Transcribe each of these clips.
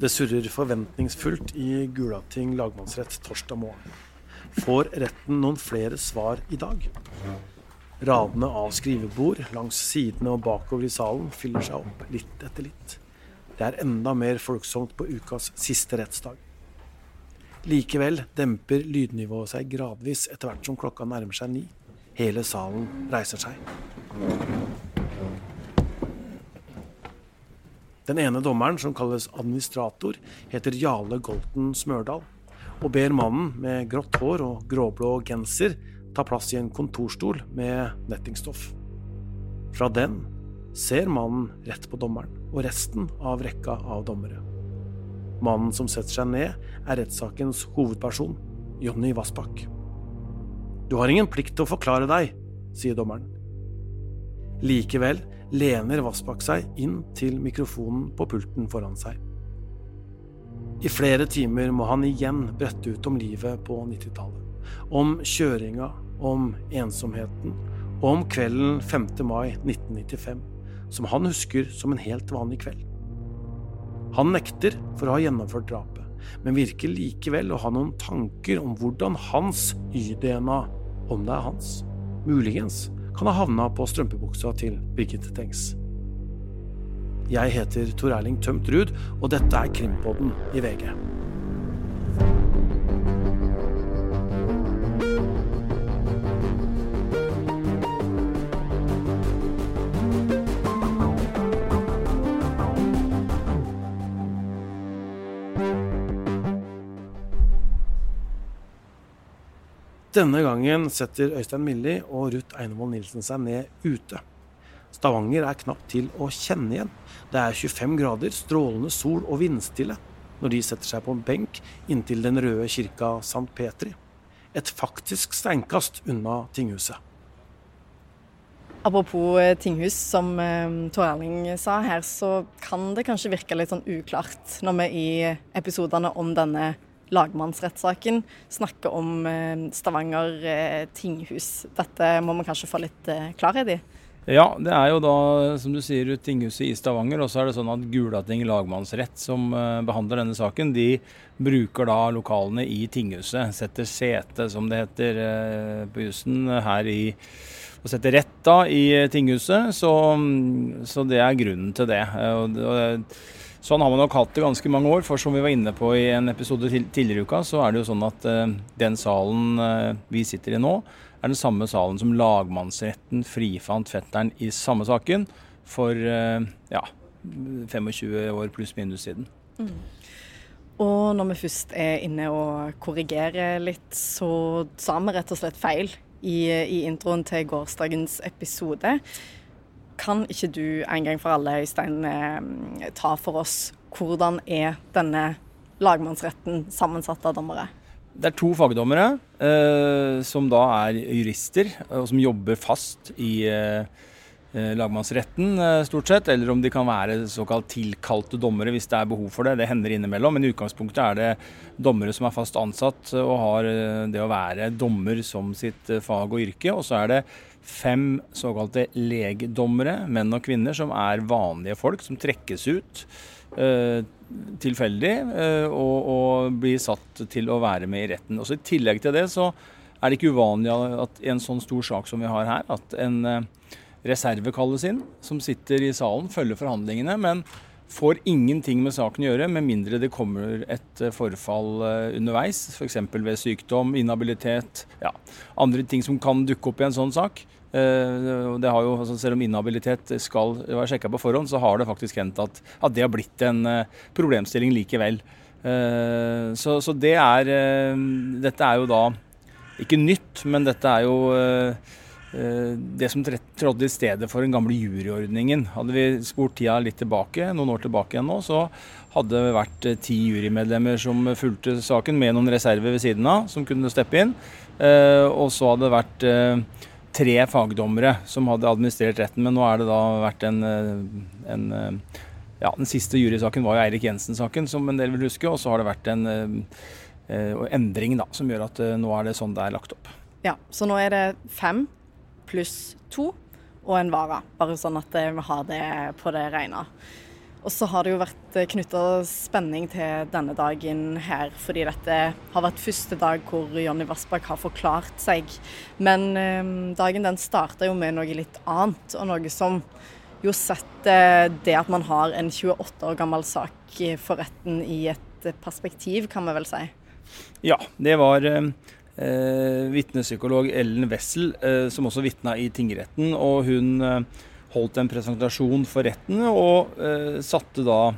Det surrer forventningsfullt i Gulating lagmannsrett torsdag morgen. Får retten noen flere svar i dag? Radene av skrivebord langs sidene og bakover i salen fyller seg opp litt etter litt. Det er enda mer folksomt på ukas siste rettsdag. Likevel demper lydnivået seg gradvis etter hvert som klokka nærmer seg ni. Hele salen reiser seg. Den ene dommeren, som kalles administrator, heter Jale Golten Smørdal, og ber mannen med grått hår og gråblå genser ta plass i en kontorstol med nettingstoff. Fra den ser mannen rett på dommeren og resten av rekka av dommere. Mannen som setter seg ned, er rettssakens hovedperson, Jonny Vassbakk. Du har ingen plikt til å forklare deg, sier dommeren. Likevel lener Vassbakk seg inn til mikrofonen på pulten foran seg. I flere timer må han igjen brette ut om livet på 90-tallet. Om kjøringa, om ensomheten, og om kvelden 5. mai 1995 som han husker som en helt vanlig kveld. Han nekter for å ha gjennomført drapet, men virker likevel å ha noen tanker om hvordan hans Y-DNA, om det er hans, muligens kan ha havna på strømpebuksa til Birgitte Tengs. Jeg heter Tor Erling Tømt Ruud, og dette er Krimpodden i VG. Denne gangen setter Øystein Milli og Ruth Einevold Nilsen seg ned ute. Stavanger er knapt til å kjenne igjen. Det er 25 grader, strålende sol og vindstille når de setter seg på en benk inntil den røde kirka St. Petri. Et faktisk steinkast unna tinghuset. Apropos eh, tinghus, som eh, Tor Erling sa her, så kan det kanskje virke litt sånn uklart når vi i episodene om denne lagmannsrettssaken snakker om eh, Stavanger eh, tinghus. Dette må vi kanskje få litt eh, klarhet i? Ja, det er jo da, som du sier, tinghuset i Stavanger. Og så er det sånn at Gulating lagmannsrett, som behandler denne saken, de bruker da lokalene i tinghuset. Setter sete, som det heter på jussen, her i og setter rett da i tinghuset. Så, mm, så det er grunnen til det. Og, og Sånn har man nok hatt det ganske mange år. For som vi var inne på i en episode tidligere i uka, så er det jo sånn at uh, den salen uh, vi sitter i nå, er den samme salen som lagmannsretten frifant fetteren i samme saken for uh, ja, 25 år pluss minus siden. Mm. Og når vi først er inne og korrigerer litt, så sa vi rett og slett feil i, i introen til gårsdagens episode. Kan ikke du en gang for alle, Øystein, eh, ta for oss hvordan er denne lagmannsretten sammensatt av dommere? Det er to fagdommere eh, som da er jurister, og som jobber fast i eh, eh lagmannsretten eh, stort sett. Eller om de kan være såkalt tilkalte dommere hvis det er behov for det. Det hender innimellom. Men i utgangspunktet er det dommere som er fast ansatt og har eh, det å være dommer som sitt fag og yrke. Og så er det fem såkalte legdommere, menn og kvinner, som er vanlige folk som trekkes ut eh, tilfeldig eh, og, og, blir satt til å være med i retten. Også I tillegg til det så er det ikke uvanlig at i en sånn stor sak som vi har her, at en eh, reserve kalles inn, som sitter i salen, følger forhandlingene, men får ingenting med saken å gjøre, med mindre det kommer et forfall underveis, f.eks. ved sykdom, inhabilitet, ja, andre ting som kan dukke opp i en sånn sak. Eh, jo, altså, selv om inhabilitet skal være sjekka på forhånd, så har det faktisk hendt at, at det har blitt en eh, problemstilling likevel. Eh, så, så, det er Dette er jo da ikke nytt, men dette er jo det som trådte i stedet for den gamle juryordningen. Hadde vi spurt tida litt tilbake, noen år tilbake igjen nå, så hadde det vært ti jurymedlemmer som fulgte saken med noen reserver ved siden av, som kunne steppe inn. Og så hadde det vært tre fagdommere som hadde administrert retten, men nå er det da vært en, eh, en eh, ja, Den siste jurysaken var jo Eirik Jensen-saken, som en del vil huske. Og så har det vært en uh, endring da, som gjør at nå er det sånn det er lagt opp. Ja, Så nå er det fem pluss to. og en vara. Bare sånn at vi har det på det rene. Og så har det jo vært knytta spenning til denne dagen her, fordi dette har vært første dag hvor Jonny Vassbakk har forklart seg. Men eh, dagen den starta jo med noe litt annet, og noe som jo setter det at man har en 28 år gammel sak for retten i et perspektiv, kan vi vel si. Ja, det var eh, eh vitnepsykolog Ellen Wessel eh, som også vitna i tingretten. og hun eh, holdt en presentasjon for retten og eh, satte da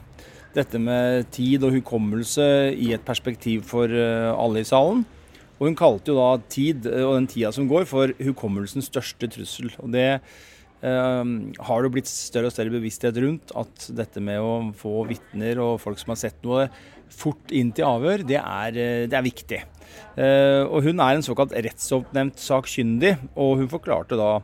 dette med tid og hukommelse i et perspektiv for eh, alle i salen. Og hun kalte jo da tid eh, og den tida som går for hukommelsens største trussel. Og det eh, har det blitt større og større bevissthet rundt at dette med å få vitner og folk som har sett noe fort inn til avhør, det er, det er viktig. Eh, og hun er en såkalt rettsoppnevnt sakkyndig, og hun forklarte da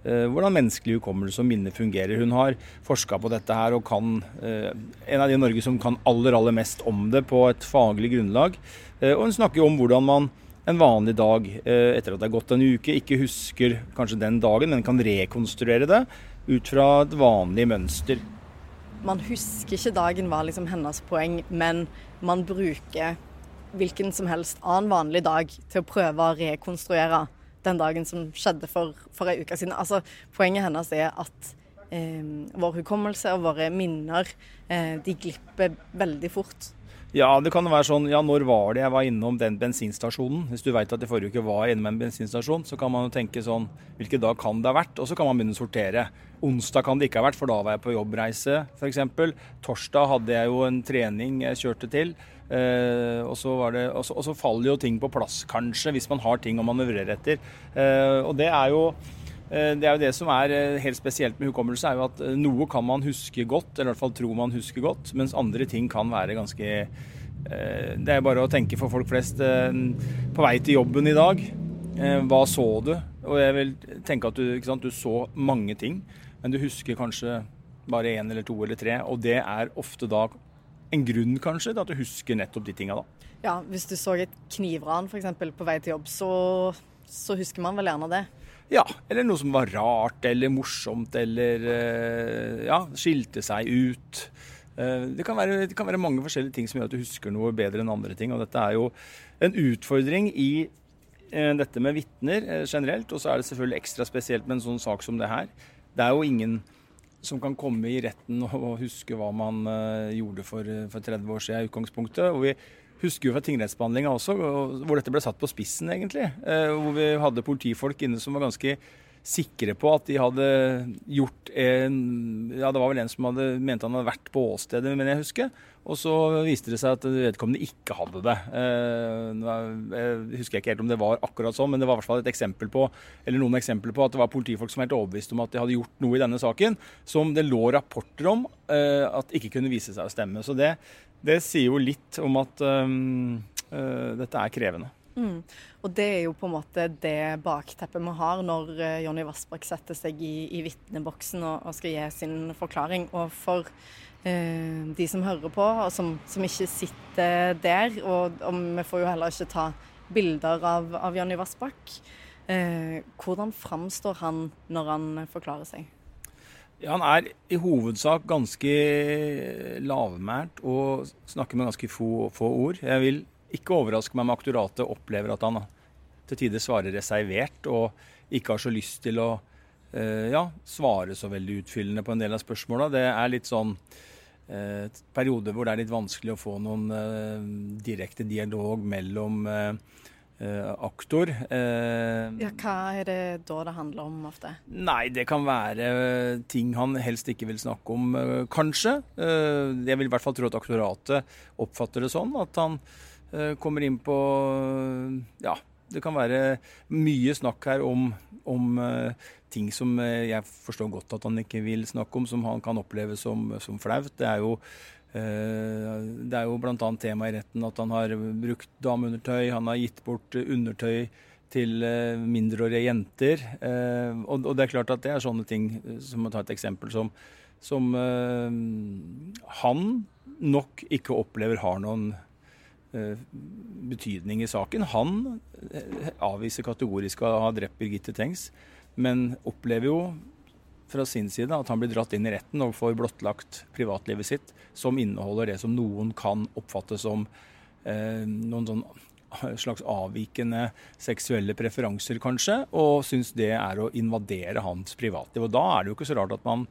Eh, hvordan menneskelig hukommelse og minne fungerer. Hun har forska på dette her og kan eh, en av de i Norge som kan aller, aller mest om det på et faglig grunnlag. Og hun snakker om hvordan man en vanlig dag etter at det er gått en uke, ikke husker kanskje den dagen, men kan rekonstruere det ut fra et vanlig mønster. Man husker ikke dagen var liksom hennes poeng, men man bruker hvilken som helst annen vanlig dag til å prøve å rekonstruere den dagen som skjedde for, for ei uke siden. Altså, poenget hennes er at eh, vår hukommelse og våre minner eh, de glipper veldig fort. Ja, det kan være sånn Ja, når var det jeg var innom den bensinstasjonen? Hvis du veit at i forrige uke var jeg innom en bensinstasjon, så kan man jo tenke sånn Hvilken dag kan det ha vært? Og så kan man begynne å sortere. Onsdag kan det ikke ha vært, for da var jeg på jobbreise f.eks. Torsdag hadde jeg jo en trening jeg kjørte til. Eh, og, så det, og, så, og, så faller jo ting på plass, kanskje, hvis man har ting å manøvrere etter. Eh, og det er jo eh, det er jo det som er eh, helt spesielt med hukommelse, er jo at eh, noe kan man huske godt, eller i hvert fall tro man husker godt, mens andre ting kan være ganske Det er bare å tenke for folk flest på vei til jobben i dag. Hva så du? Og jeg vil tenke at du, sant, du så mange ting, men du husker kanskje bare én eller to eller tre, og det er ofte da en grunn kanskje til at du husker nettopp de tinga da. Ja, hvis du så et knivran f.eks. på vei til jobb, så, så, husker man vel gjerne det. Ja, eller noe som var rart eller morsomt eller eh, ja, skilte seg ut. Eh, det kan, være, det kan være mange forskjellige ting som gjør at du husker noe bedre enn andre ting. Og dette er jo en utfordring i eh, dette med vitner generelt, og så er det selvfølgelig ekstra spesielt med en sånn sak som det her. Det er jo ingen som kan komme i retten og huske hva man uh, gjorde for, eh, for, 30 år siden i utgangspunktet. Og vi husker jo fra tingrettsbehandlinga også, hvor dette ble satt på spissen, egentlig. Uh, hvor vi hadde politifolk inne som var ganske sikre på at de hadde gjort en Ja, det var vel en som hadde mente han hadde vært på åstedet, men jeg husker. Og så viste det seg at vedkommende ikke hadde det. Eh, jeg husker ikke helt om det var akkurat sånn, men det var i hvert fall et eksempel på eller noen eksempler på at det var politifolk som var helt overbevist om at de hadde gjort noe i denne saken som det lå rapporter om eh, at ikke kunne vise seg å stemme. Så det, det sier jo litt om at um, uh, dette er krevende. Mm. Og det er jo på en måte det bakteppet vi har når uh, Jonny Vassbakk setter seg i, i vitneboksen og, og, skal gi sin forklaring. Og for eh, de som hører på, og som, som ikke sitter der, og, og, vi får jo heller ikke ta bilder av, av Jonny Vassbakk, eh, hvordan framstår han når han forklarer seg? Ja, Han er i hovedsak ganske lavmælt og snakker med ganske få, få ord. Jeg vil ikke overraske meg med aktoratet opplever at han til tider svarer reservert og ikke har så lyst til å uh, ja, svare så veldig utfyllende på en del av spørsmåla. Det er litt sånn eh, perioder hvor det er litt vanskelig å få noen eh, direkte dialog mellom aktor. ja, hva er det da det handler om ofte? Nei, det kan være ting han helst ikke vil snakke om, kanskje. jeg vil i hvert fall tro at aktoratet oppfatter det sånn. At han Eh, kommer inn på Ja, det kan være mye snakk her om, om uh, ting som uh, jeg forstår godt at han ikke vil snakke om, som han kan oppleve som, som flaut. Det er jo det er jo bl.a. tema i retten at han har brukt dameundertøy, han har gitt bort undertøy til mindreårige jenter. Og, det er klart at det er sånne ting, som å ta et eksempel, som, som han nok ikke opplever har noen Eh, betydning i saken. Han eh, avviser kategorisk å ha drept Birgitte Tengs, men opplever jo fra sin side at han blir dratt inn i retten og får blottlagt privatlivet sitt, som inneholder det som noen kan oppfatte som eh, noen sånn slags avvikende seksuelle preferanser, kanskje, og syns det er å invadere hans privatliv. Og Da er det jo ikke så rart at man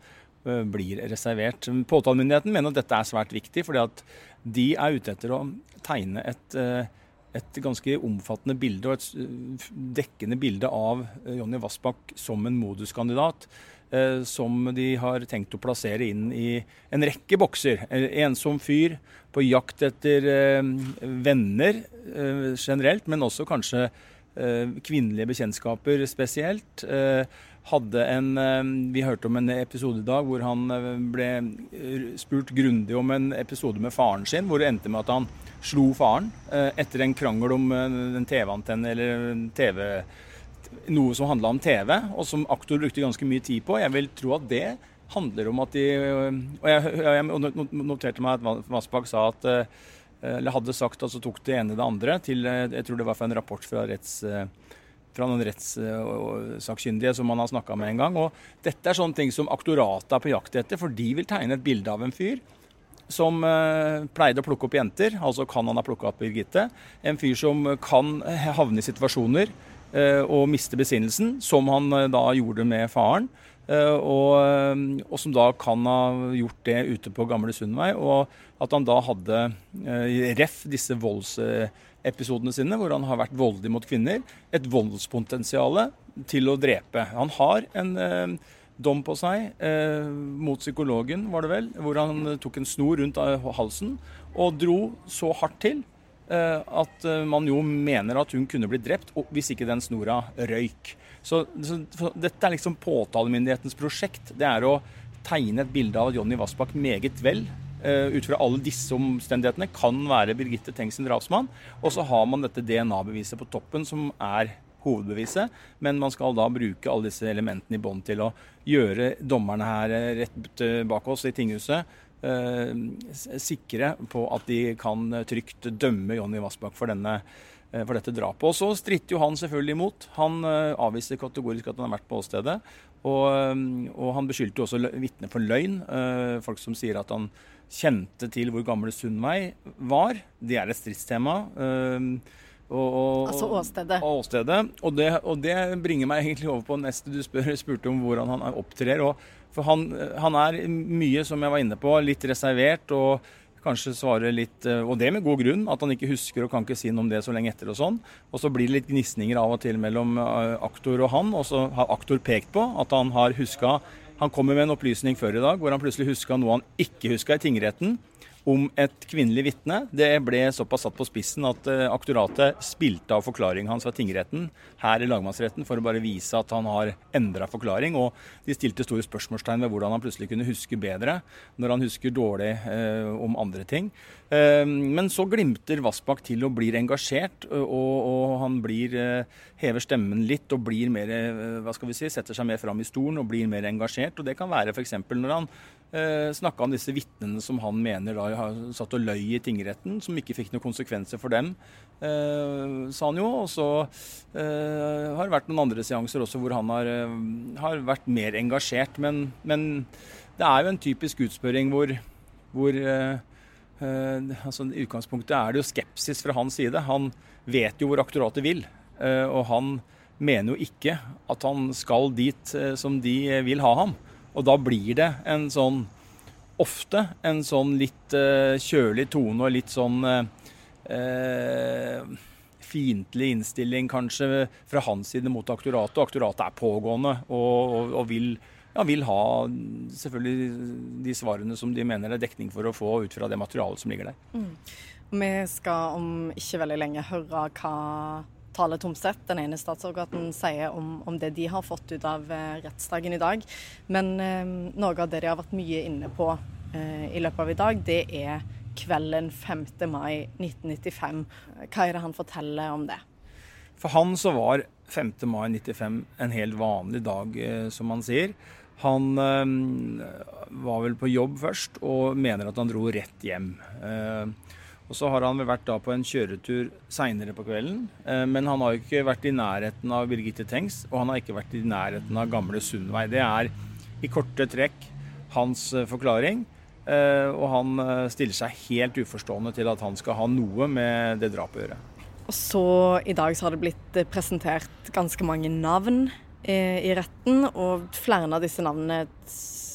blir reservert. Påtalemyndigheten mener at dette er svært viktig, fordi at de er ute etter å tegne et, uh, et ganske omfattende bilde og et dekkende bilde av Jonny Vassbakk som en moduskandidat. Eh, som de har tenkt å plassere inn i en rekke bokser. Ensom fyr på jakt etter eh, venner eh, generelt, men også kanskje kvinnelige bekjentskaper spesielt. Hadde en, vi hørte om en episode i dag hvor han ble spurt grundig om en episode med faren sin, hvor det endte med at han slo faren etter en krangel om en TV-antenne eller TV-antenne noe som handla om TV, og som aktor brukte ganske mye tid på. Jeg vil tro at det handler om at de Og jeg, jeg noterte meg at Vassbakk sa at eller hadde sagt at så tok det ene det andre til Jeg tror det var fra en rapport fra, retts, fra noen rettssakkyndige som man har snakka med en gang. Og dette er sånne ting som aktoratet er på jakt etter, for de vil tegne et bilde av en fyr som uh, pleide å plukke opp jenter, altså kan han ha plukka opp Birgitte. En fyr som kan havne i situasjoner Eh, og miste besinnelsen, som han eh, da gjorde med faren. Eh, og, og, som da kan ha gjort det ute på Gamle Sundvei. Og at han da hadde ref disse voldsepisodene sine, hvor han har vært voldelig mot kvinner. Et voldspotensial til å drepe. Han har en dom på seg eh, mot psykologen, var det vel, hvor han tok en snor rundt halsen og dro så hardt til Eh, at eh, man jo mener at hun kunne blitt drept hvis ikke den snora røyk. Så, så, Dette er liksom påtalemyndighetens prosjekt. Det er å tegne et bilde av at Jonny Vassbakk meget vel uh, ut fra alle disse omstendighetene kan være Birgitte Tengsen drapsmann. Og så har man dette DNA-beviset på toppen, som er hovedbeviset. Men man skal da bruke alle disse elementene i bånd til å gjøre dommerne her rett bak oss i tinghuset Eh, sikre på at de kan trygt dømme Jonny Vassbakk for, denne, eh, for dette drapet. Og så stritter jo han selvfølgelig imot. Han eh, avviser kategorisk at han har vært på åstedet. Og, og han beskyldte også vitner for løgn. Folk som sier at han kjente til hvor gamle Sundvei var. Det er et stridstema. Og, og, altså åstedet. åstedet. Og, det, og, det, bringer meg egentlig over på neste du spør, spurte om hvordan han opptrer. og for han, han, er mye, som jeg var inne på, litt reservert og kanskje svarer litt eh, Og det med god grunn, at han ikke husker og kan ikke si noe om det så lenge etter og sånn. Og så blir det litt gnisninger av og til mellom eh, aktor og han, og så har aktor pekt på at han har huska Han kommer med en opplysning før i dag hvor han plutselig huska noe han ikke huska i tingretten om et kvinnelig vitne. Det ble såpass satt på spissen at uh, aktoratet spilte av forklaringen hans fra tingretten her i lagmannsretten for å bare vise at han har endra forklaring. Og de stilte store spørsmålstegn ved hvordan han plutselig kunne huske bedre når han husker dårlig eh, om andre ting. Eh, men så glimter Vassbakk til og blir engasjert, og, og han blir, hever stemmen litt og blir mer, hva skal vi si, setter seg mer fram i stolen og blir mer engasjert. Og det kan være f.eks. når han eh, snakka om disse vitnene som han mener da har satt og løy i tingretten, som ikke fikk noen konsekvenser for dem, eh, sa han jo. Og så eh, har det vært noen andre seanser også hvor han har, eh, har vært mer engasjert. Men, men, det er jo en typisk utspørring hvor, hvor eh, eh, altså I utgangspunktet er det jo skepsis fra hans side. Han vet jo hvor aktoratet vil. og han mener jo ikke at han skal dit som de vil ha ham. Og da blir det en sånn Ofte en sånn litt uh, kjølig tone og litt sånn uh, fiendtlig innstilling kanskje fra hans side mot aktoratet. Og aktoratet er pågående og, og, og vil, ja, vil, ha selvfølgelig de svarene som de mener det er dekning for å få ut fra det materialet som ligger der. Mm. Vi skal om ikke veldig lenge høre hva Tale Tomseth, den ene statsadvokaten, sier om, om, det de har fått ut av eh, rettsdagen i dag. Men eh, noe av det de har vært mye inne på eh, i løpet av i dag, det er kvelden 5. mai 1995. Hva er det han forteller om det? For han så var 5. mai 1995 en helt vanlig dag, som han sier. Han var vel på jobb først og mener at han dro rett hjem. Eh, og så har han vel vært da på en kjøretur seinere på kvelden. Eh, men han har jo ikke vært i nærheten av Birgitte Tengs, og han har ikke vært i nærheten av gamle Sundvei. Det er i korte trekk hans forklaring. Og han stiller seg helt uforstående til at han skal ha noe med det drapet å gjøre. Og så i dag så har det blitt presentert ganske mange navn i retten, og flere av disse navnene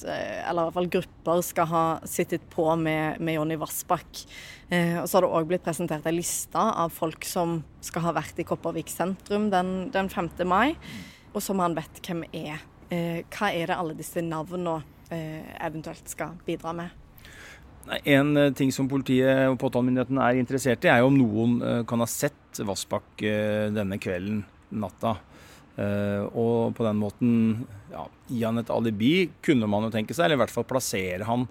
Eh, eller i hvert fall grupper, skal ha sittet på med, med Jonny Vassbakk. Eh, og så har det òg blitt presentert ei liste av folk som skal ha vært i Kopervik sentrum den, den 5. mai, og som han vet hvem er. Eh, hva er det alle disse navnene eh, eventuelt skal bidra med? En ting som politiet og påtalemyndigheten er interessert i, er jo om noen kan ha sett Vassbakk denne kvelden, natta. Og på den måten ja, gi han et alibi, kunne man jo tenke seg, eller i hvert fall plassere han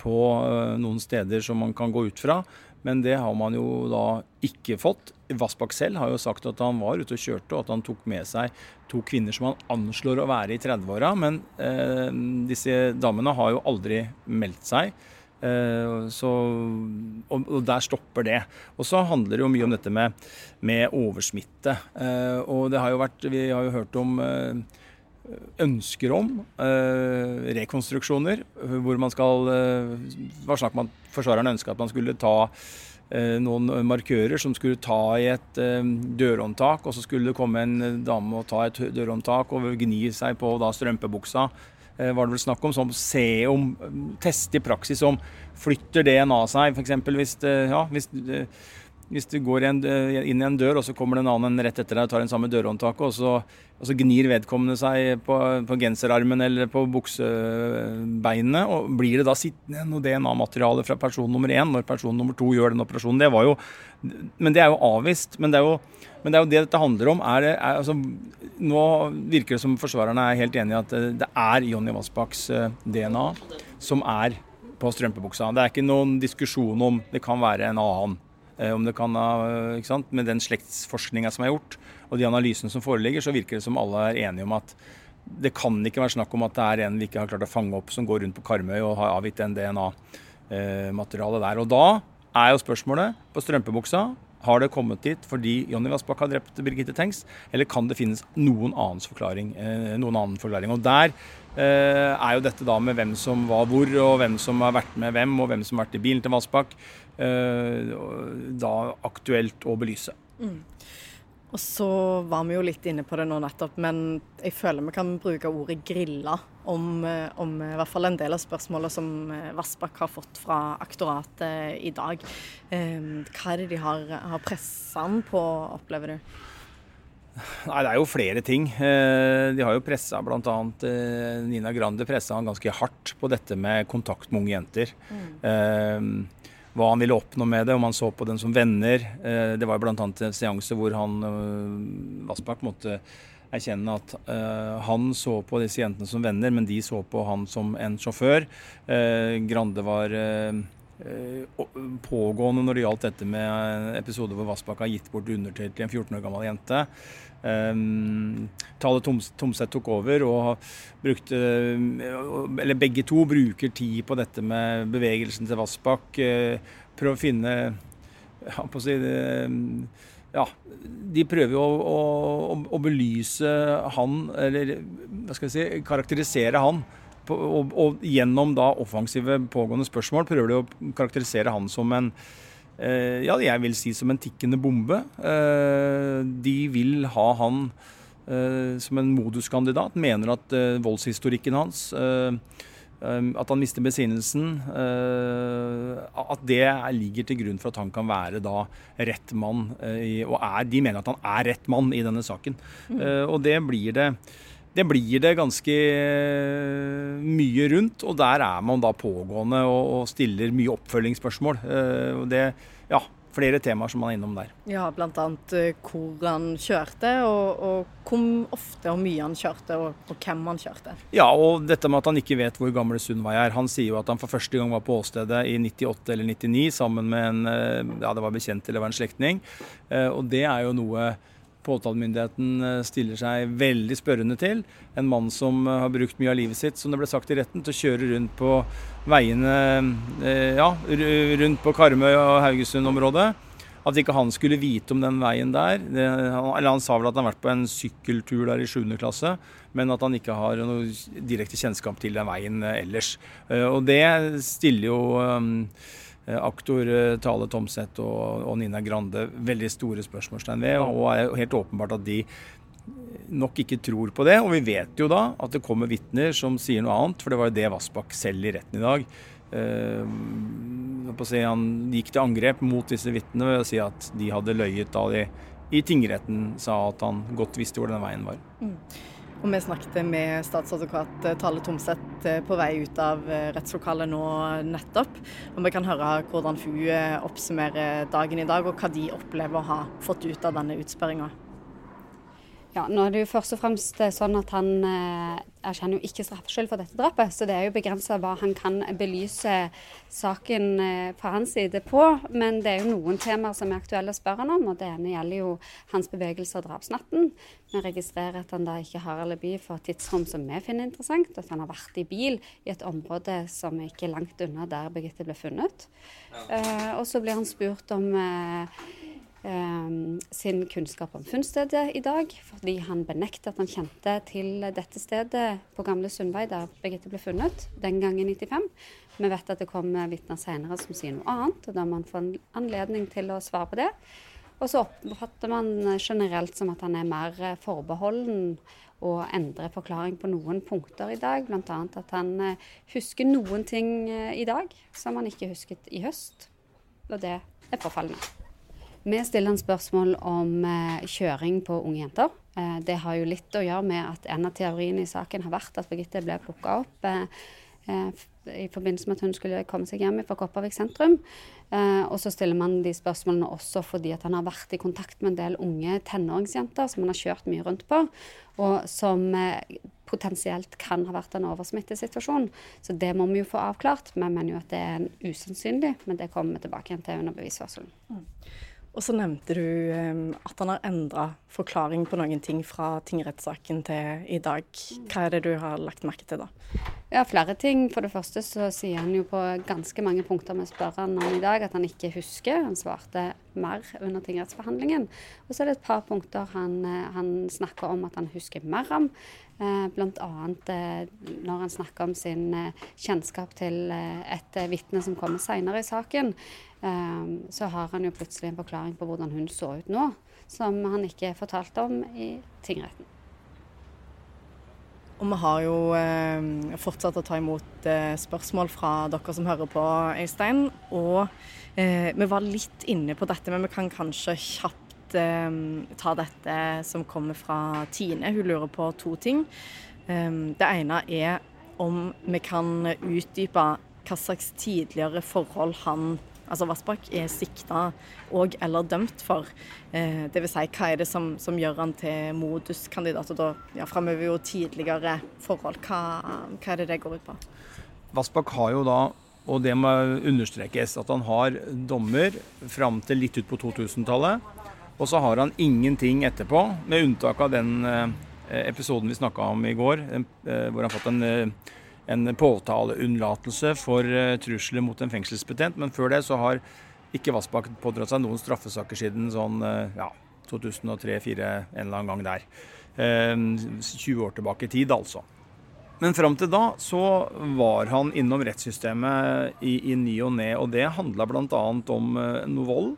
på uh, noen steder som man kan gå ut fra. Men det har man jo da ikke fått. Vassbakk selv har jo sagt at han var ute og kjørte, og at han tok med seg to kvinner som han anslår å være i 30-åra. Men uh, disse damene har jo aldri meldt seg. Eh, så, og, og, der stopper det. Og så handler det jo mye om dette med, med oversmitte. Eh, og det har jo vært Vi har jo hørt om eh, ønsker om rekonstruksjoner, hvor man skal eh, var snakk om at forsvarerne ønska at man skulle ta noen markører som skulle ta i et dørhåndtak, og så skulle det komme en dame og ta et dørhåndtak og gni seg på da strømpebuksa Eh, var det vel snakk om, som se om teste i praksis om flytter DNA seg, f.eks. Hvis, ja, hvis, hvis du går inn i en dør, og så kommer det en annen rett etter deg og tar den samme dørhåndtaket, og så, og så gnir vedkommende seg på, på, genserarmen eller på buksebeinet, og blir det da sittende noe DNA-materiale fra person nummer én når person nummer to gjør den operasjonen? Det var jo, men det er jo avvist. Men det er jo men det er jo det dette handler om. Er, er, altså, nå virker det som forsvarerne er helt enig i at det er Jonny Vassbakks eh, DNA som er på strømpebuksa. Det er ikke noen diskusjon om det kan være en annen. Eh, om det kan, ikke sant? Med den slektsforskninga som er gjort, og de analysene som foreligger, så virker det som alle er enige om at det kan ikke være snakk om at det er en vi ikke har klart å fange opp, som går rundt på Karmøy og har avgitt en DNA-materiale eh, der. Og da er jo spørsmålet på strømpebuksa har det kommet dit fordi Jonny Vassbakk har drept Birgitte Tengs, eller kan det finnes noen forklaring? Eh, noen annen forklaring? Og Der eh, er jo dette da med hvem som var hvor, og hvem som har vært med hvem, og hvem som har vært i bilen til Vassbakk, eh, da aktuelt å belyse. Mm. Og så var vi jo litt inne på det nå nettopp, men jeg føler vi kan bruke ordet grilla om, eh, om i hvert fall en del av spørsmålene som eh, Vassbakk har fått fra aktoratet i dag. Ehm, hva er det de har, har pressa han på, opplever du? Nei, Det er jo flere ting. Eh, de har jo pressa bl.a. Nina Grande pressa han ganske hardt på dette med kontakt med unge jenter. Mm. Hva han ville oppnå med det, om han så på dem som venner. Eh, det var bl.a. en seanse hvor han eh, Vassbakk måtte erkjenne at uh, han så på disse jentene som venner, men de så på han som en sjåfør. Grande var pågående når det gjaldt dette med episoder hvor Vassbakk har gitt bort undertøy til en 14 år gammel jente. Um, Tale Tomseth tok over og brukte Eller begge to bruker tid på dette med bevegelsen til Vassbakk. Uh, prøver å finne ja, på å si det, ja, de prøver jo å, å, å, belyse han, eller hva skal jeg si, karakterisere han. På, og, og, gjennom da offensive pågående spørsmål prøver de å karakterisere han som en Eh, ja, jeg vil si som en tikkende bombe. Eh, de vil ha han eh, som en moduskandidat. Mener at voldshistorikken hans at han mister besinnelsen. At det ligger til grunn for at han kan være da rett mann. Og er, de mener at han er rett mann i denne saken. Mm. Og det blir det det blir det ganske mye rundt, og der er man da pågående og, stiller mye oppfølgingsspørsmål. Eh, det, ja, flere temaer som man er innom der. Ja, bl.a. Eh, hvor han kjørte, og, og, hvor ofte og mye han kjørte, og, og, hvem han kjørte. Ja, og dette med at han ikke vet hvor gamle Sundvei er. Han sier jo at han for første gang var på åstedet i 98 eller 99 sammen med en eh, ja, det var bekjent eller var en slektning. Og det er jo noe påtalemyndigheten eh, stiller seg veldig spørrende til. En mann som eh, har brukt mye av livet sitt, som det ble sagt i retten, til å kjøre rundt på veiene eh, ja, rundt på Karmøy og Haugesund-området. At ikke han skulle vite om den veien der. Det, eller han sa vel at han har vært på en sykkeltur der i 7. klasse, men at han ikke har noe direkte kjennskap til den veien ellers. Og det stiller jo aktor Tale Tomseth og, og, Nina Grande veldig store spørsmålstegn ved, og er helt åpenbart at de nok ikke tror på det. Og vi vet jo da at det kommer vitner som sier noe annet, for det var jo det Vassbakk selv i retten i dag. Uh, si, han gikk til angrep mot disse vitnene ved å si at de hadde løyet da de i tingretten sa at han godt visste hvor den veien var. Mm. Og Vi snakket med statsadvokat eh, Tale Tomseth eh, på vei ut av rettslokalet nå nettopp. Og Vi kan høre hvordan hun oppsummerer dagen i dag, og hva de opplever å ha fått ut av denne utspørringa. Ja, nå er det jo først og fremst eh, sånn at han eh, erkjenner jo ikke straffskyld for dette drapet, så det er jo begrensa hva han kan belyse saken på fra hans side på. Men det er jo noen temaer som er aktuelle å spørre han om, og det ene gjelder jo hans bevegelser drapsnatten. Vi registrerer at han da ikke har alibi for tidsrom som vi finner interessant, at han har vært i bil i et område som er ikke langt unna der Birgitte ble funnet. Ja. Uh, og så blir han spurt om eh, Ehm, sin kunnskap om funnstedet i dag, fordi han benekter at han kjente til dette stedet på Gamle Sundvei, der Birgitte ble funnet, den gangen i 95. Vi vet at det kommer vitner senere som sier noe annet, og da må man få en anledning til å svare på det. Og så oppfatter man generelt som at han er mer forbeholden og endrer forklaring på noen punkter i dag. Bl.a. at han eh, husker noen ting eh, i dag som han ikke husket i høst. Og det er påfallende. Vi stiller en spørsmål om eh, kjøring på unge jenter. Eh, det har jo litt å gjøre med at en av teoriene i saken har vært at Birgitte ble plukka opp eh, i forbindelse med at hun skulle komme seg hjem fra Kopervik sentrum. Eh, og så stiller man de spørsmålene også fordi at han har vært i kontakt med en del unge tenåringsjenter som han har kjørt mye rundt på, og som eh, potensielt kan ha vært en oversmittesituasjon. Så det må vi jo få avklart. Vi mener jo at det er usannsynlig, men det kommer vi tilbake igjen til under bevisførselen. Mm. Og så nevnte du um, at han har endra forklaring på noen ting fra tingrettssaken til i dag. Hva er det du har lagt merke til da? Ja, flere ting. For det første så sier han jo på ganske mange punkter vi spør han om i dag, at han ikke husker. Han svarte mer under tingrettsbehandlingen. Og så er det et par punkter han, eh, han snakker om at han husker mer om. Eh, Bl.a. Eh, når han snakker om sin kjennskap til et vitne som kommer senere i saken. Så har han jo plutselig en forklaring på hvordan hun så ut nå, som han ikke fortalte om i tingretten. Og vi har jo eh, fortsatt å ta imot eh, spørsmål fra dere som hører på, Øystein. Og eh, vi var litt inne på dette, men vi kan kanskje kjapt ehm, ta dette som kommer fra Tine. Hun lurer på to ting. Um, det ene er om vi kan utdype hva slags tidligere forhold han altså Vassbakk er sikta og eller dømt for. Eh, Dvs. Si, hva er det som, som gjør han til moduskandidat? Og da ja, framover jo tidligere forhold. Hva, hva, er det det går ut på? Vassbakk har jo da, og det må understrekes, at han har dommer fram til litt ut på 2000-tallet. Og så har han ingenting etterpå, med unntak av den eh, episoden vi snakka om i går, eh, hvor han har fått en eh, en påtaleunnlatelse for trusler mot en fengselsbetjent. Men før det så har ikke Vassbakk pådratt seg noen straffesaker siden sånn ja, 2003-2004, en eller annen gang der. Uh, eh, 20 år tilbake i tid, altså. Men fram til da så var han innom rettssystemet i, i ny og ne, og det handla bl.a. om noe vold.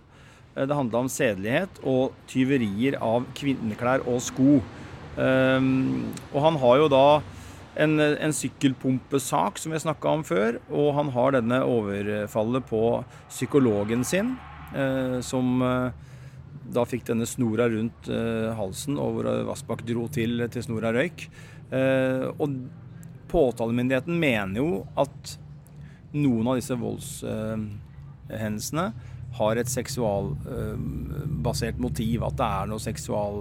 Det handla om sedelighet og tyverier av kvinneklær og sko. Um, og han har jo da en, en sykkelpumpesak som vi snakka om før. Og han har denne overfallet på psykologen sin, eh, som eh, da fikk denne snora rundt eh, halsen, og hvor Vassbakk dro til til snora røyk. Eh, og påtalemyndigheten mener jo at noen av disse voldshendelsene har et seksualbasert motiv. At det er noe seksual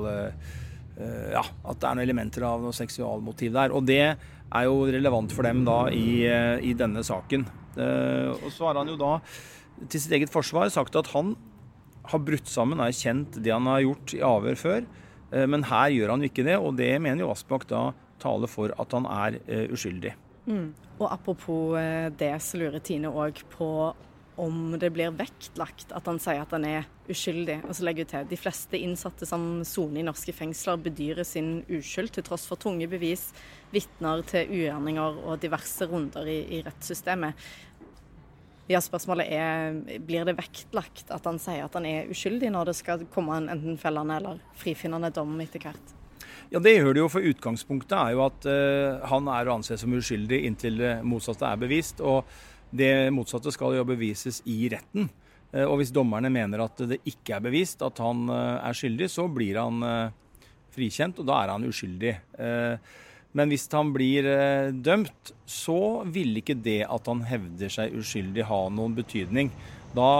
Eh, ja, at det er noen elementer av noe seksualmotiv der. Og det er jo relevant for dem da i, eh, i denne saken. Uh, og så har han jo da til sitt eget forsvar sagt at han har brutt sammen, har kjent det han har gjort i avhør før. Men her gjør han jo ikke det, og det mener jo Aspak da taler for at han er uskyldig. Mm. Og apropos det, så lurer Tine òg på om det blir vektlagt at han sier at han er uskyldig. Og så legger hun til de fleste innsatte som soner i norske fengsler, bedyrer sin uskyld til tross for tunge bevis, vitner til ugjerninger og diverse runder i, i rettssystemet. Ja, Spørsmålet er blir det vektlagt at han sier at han er uskyldig når det skal komme en enten fellende eller frifinnende dom etter hvert? Ja, Det gjør det jo, for utgangspunktet er jo at uh, han er å anse som uskyldig inntil det motsatte er bevist. og det motsatte skal jo bevises i retten. Eh, og hvis dommerne mener at det ikke er bevist at han eh, er skyldig, så blir han eh, frikjent, og da er han uskyldig. Men hvis han blir dømt, så vil ikke det at han hevder seg uskyldig ha noen betydning. Da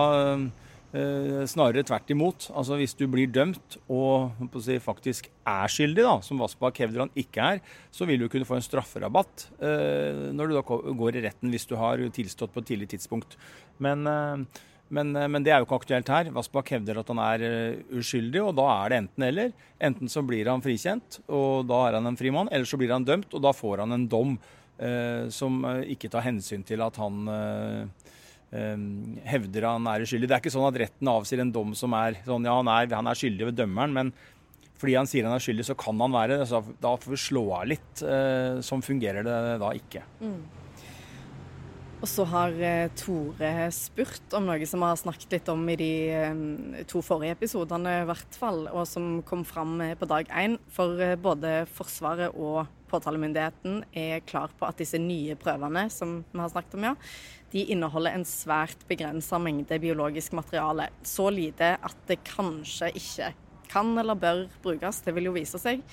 snarere tvert imot. Altså Hvis du blir dømt og si, faktisk er skyldig, da, som Vassbakk hevder han ikke er, så vil du kunne få en strafferabatt eh, når du da går i retten hvis du har tilstått på et tidlig tidspunkt. Men, eh, men, eh, men det er jo ikke aktuelt her. Vassbakk hevder at han er uskyldig, og da er det enten-eller. Enten så blir han frikjent, og da er han en frimann, eller så blir han dømt, og da får han en dom eh, som ikke tar hensyn til at han Ehm, hevder han er uskyldig. Det er ikke sånn at retten avsier en dom som er sånn ja, han er, han er skyldig ved dømmeren, men fordi han sier han er skyldig, så kan han være det. Så da får vi slå av litt. Eh, sånn fungerer det da ikke. Mm. Og så har eh, Tore spurt om noe som vi har snakket litt om i de eh, to forrige episodene, i hvert fall, og som kom fram på dag én. For både Forsvaret og påtalemyndigheten er klar på at disse nye prøvene som vi har snakket om, ja, de inneholder en svært begrensa mengde biologisk materiale. Så lite at det kanskje ikke kan eller bør brukes. Det vil jo vise seg.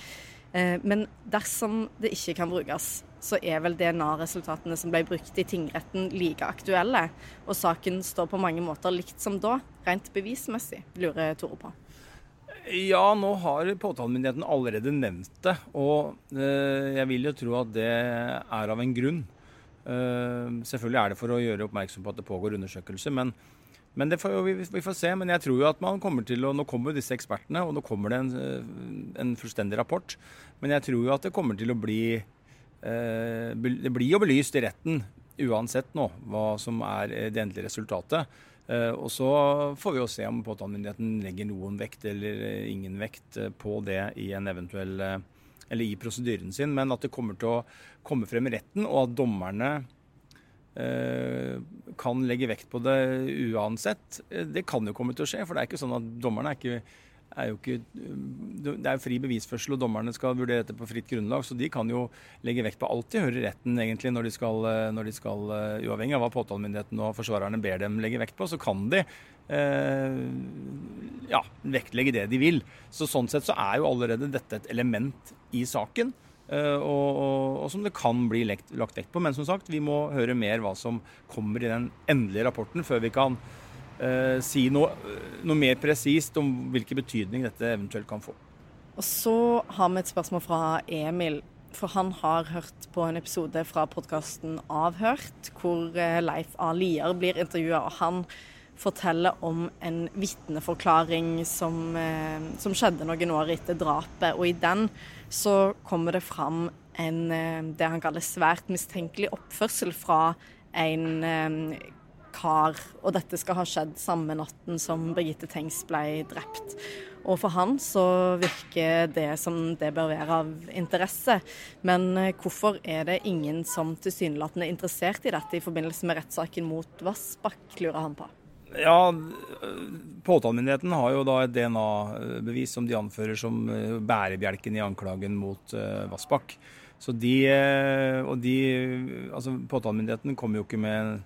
Eh, men dersom det ikke kan brukes, så er vel DNA-resultatene som ble brukt i tingretten like aktuelle. Og saken står på mange måter likt som da, rent bevismessig, lurer Tore på. Ja, nå har påtalemyndigheten allerede nevnt det. Og eh, jeg vil jo tro at det er av en grunn. Eh, selvfølgelig er det for å gjøre oppmerksom på at det pågår undersøkelser, men, men får vi, vi, får se. Men jeg tror jo at man kommer til å Nå kommer disse ekspertene, og nå kommer det en, eh, en fullstendig rapport. Men jeg tror jo at det kommer til å bli eh, Det blir jo belyst i retten uansett nå hva som er det endelige resultatet. Og så får vi jo se om påtalemyndigheten legger noen vekt eller ingen vekt på det i en eventuell eller i prosedyren sin, men at det kommer til å komme frem i retten, og at dommerne eh, kan legge vekt på det uansett. Det kan jo komme til å skje, for det er ikke sånn at dommerne er ikke er jo ikke, det er fri bevisførsel, og dommerne skal vurdere dette på fritt grunnlag. Så de kan jo legge vekt på alt de hører i retten, egentlig, når de skal, når de skal uavhengig av hva påtalemyndigheten og forsvarerne ber dem legge vekt på, så kan de eh, ja, vektlegge det de vil. Så Sånn sett så er jo allerede dette et element i saken. Uh, og, og, og, som det kan bli lekt, lagt vekt på. Men som sagt, vi må høre mer hva som kommer i den endelige rapporten, før vi kan uh, si noe, noe mer presist om hvilken betydning dette eventuelt kan få. Og Så har vi et spørsmål fra Emil. For han har hørt på en episode fra podkasten Avhørt, hvor eh, Leif A. Lier blir intervjua. Og han forteller om en vitneforklaring som, eh, som, skjedde noen år etter drapet. Og i den så kommer det fram en, eh, det han kaller svært mistenkelig oppførsel fra en eh, kar. Og dette skal ha skjedd samme natten som Birgitte Tengs ble drept. Og for han så virker det som det bør være av interesse. Men hvorfor er det ingen som tilsynelatende er interessert i dette i forbindelse med rettssaken mot Vassbakk, lurer han på. Ja, Påtalemyndigheten har jo da et DNA-bevis som de anfører som eh, bærebjelken i anklagen mot uh, Vassbakk. Så de, eh, og de, altså Påtalemyndigheten kommer jo ikke med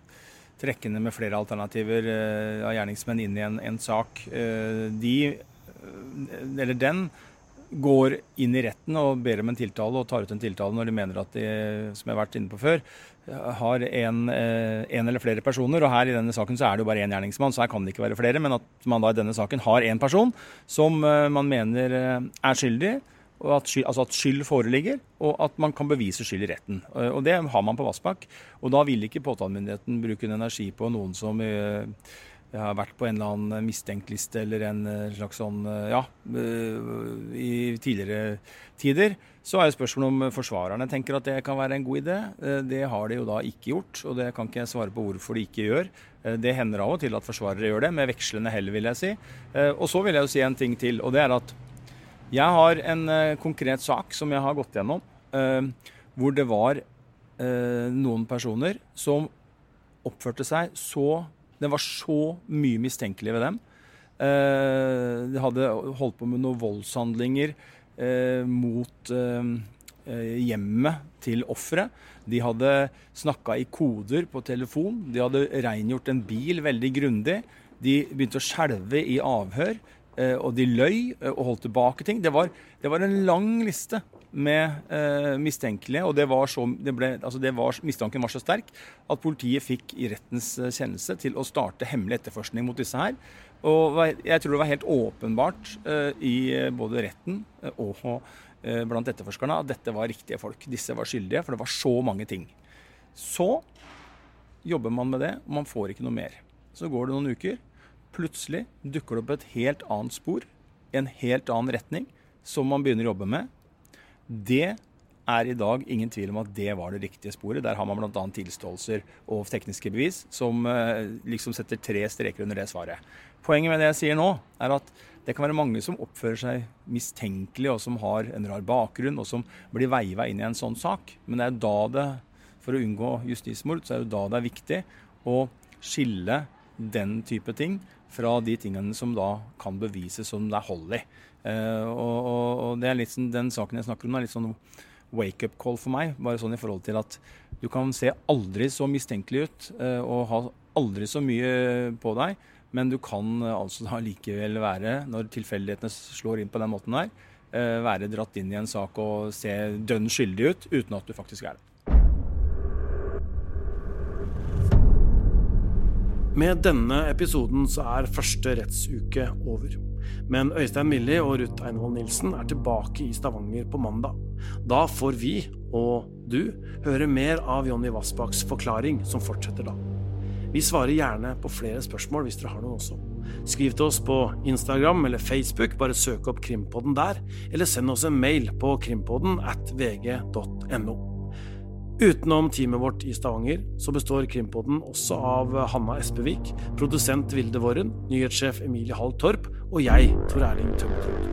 trekkende med flere alternativer uh, av gjerningsmenn inn i en, en sak. Uh, de, eller den, går inn i retten og ber om en tiltale og tar ut en tiltale når de mener at de, som jeg har vært inne på før, har en, eh, en, eller flere personer. Og her i denne saken så er det jo bare én gjerningsmann, så her kan det ikke være flere. Men at man da i denne saken har én person som eh, man mener eh, er skyldig. Og at skyld, altså at skyld foreligger, og at man kan bevise skyld i retten. Og Det har man på Vassbakk. Og da vil ikke påtalemyndigheten bruke en energi på noen som uh, har vært på en eller annen mistenkt-liste eller en slags sånn Ja, i tidligere tider. Så er jo spørsmålet om forsvarerne tenker at det kan være en god idé. Det har de jo da ikke gjort, og det kan ikke jeg svare på hvorfor de ikke gjør. Det hender av og til at forsvarere gjør det, med vekslende hell, vil jeg si. Og så vil jeg jo si en ting til, og det er at jeg har en konkret sak som jeg har gått gjennom, hvor det var noen personer som oppførte seg så Det var så mye mistenkelig ved dem. Eh, de hadde holdt på med noen voldshandlinger eh, mot eh, hjemmet til offeret. De hadde snakka i koder på telefon. De hadde rengjort en bil veldig grundig. De begynte å skjelve i avhør, og de løy og holdt tilbake ting. Det var, det var en lang liste med eh, mistenkelige. Og det var så, det ble, altså det var, mistanken var så sterk at politiet fikk i rettens eh, kjennelse til å starte hemmelig etterforskning mot disse her. Og jeg tror det var helt åpenbart eh, i eh, både retten eh, og eh, blant etterforskerne at dette var riktige folk. Disse var skyldige, for det var så mange ting. Så jobber man med det, og man får ikke noe mer. Så går det noen uker. Plutselig dukker det opp et helt annet spor, en helt annen retning, som man begynner å jobbe med. Det er i dag ingen tvil om at det var det riktige sporet. Der har man bl.a. tilståelser og tekniske bevis som eh, liksom setter tre streker under det svaret. Poenget med det jeg sier nå, er at det kan være mange som oppfører seg mistenkelig, og som har en rar bakgrunn, og som blir veiva inn i en sånn sak. Men det er da det, for å unngå justismord, så er det da det er viktig å skille den type ting fra de tingene som da kan bevises som det er hold i. Uh, og, sånn, Den saken jeg snakker om, er litt sånn wake-up call for meg. Bare sånn i forhold til at du kan se aldri så mistenkelig ut uh, og ha aldri så mye på deg, men du kan uh, altså da likevel være, når tilfeldighetene slår inn på den måten der, være dratt inn i en sak og se dønn skyldig ut uten at du faktisk er det. Med denne episoden så er første rettsuke over. Men Øystein Millie og Ruth Einvoll Nilsen er tilbake i Stavanger på mandag. Da får vi, og du, høre mer av Jonny Vassbakks forklaring, som fortsetter da. Vi svarer gjerne på flere spørsmål hvis dere har noen også. Skriv til oss på Instagram eller Facebook, bare søk opp Krimpodden der, eller send oss en mail på krimpodden at vg.no. Utenom teamet vårt i Stavanger, så består Krimpodden også av Hanna Espevik, produsent Vilde Worren, nyhetssjef Emilie Hall Torp og jeg, Tor Erling Tømmertrud.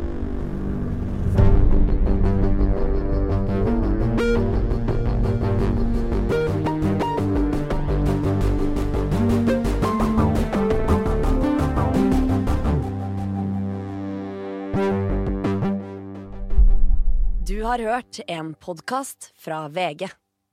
Du har hørt en podkast fra VG.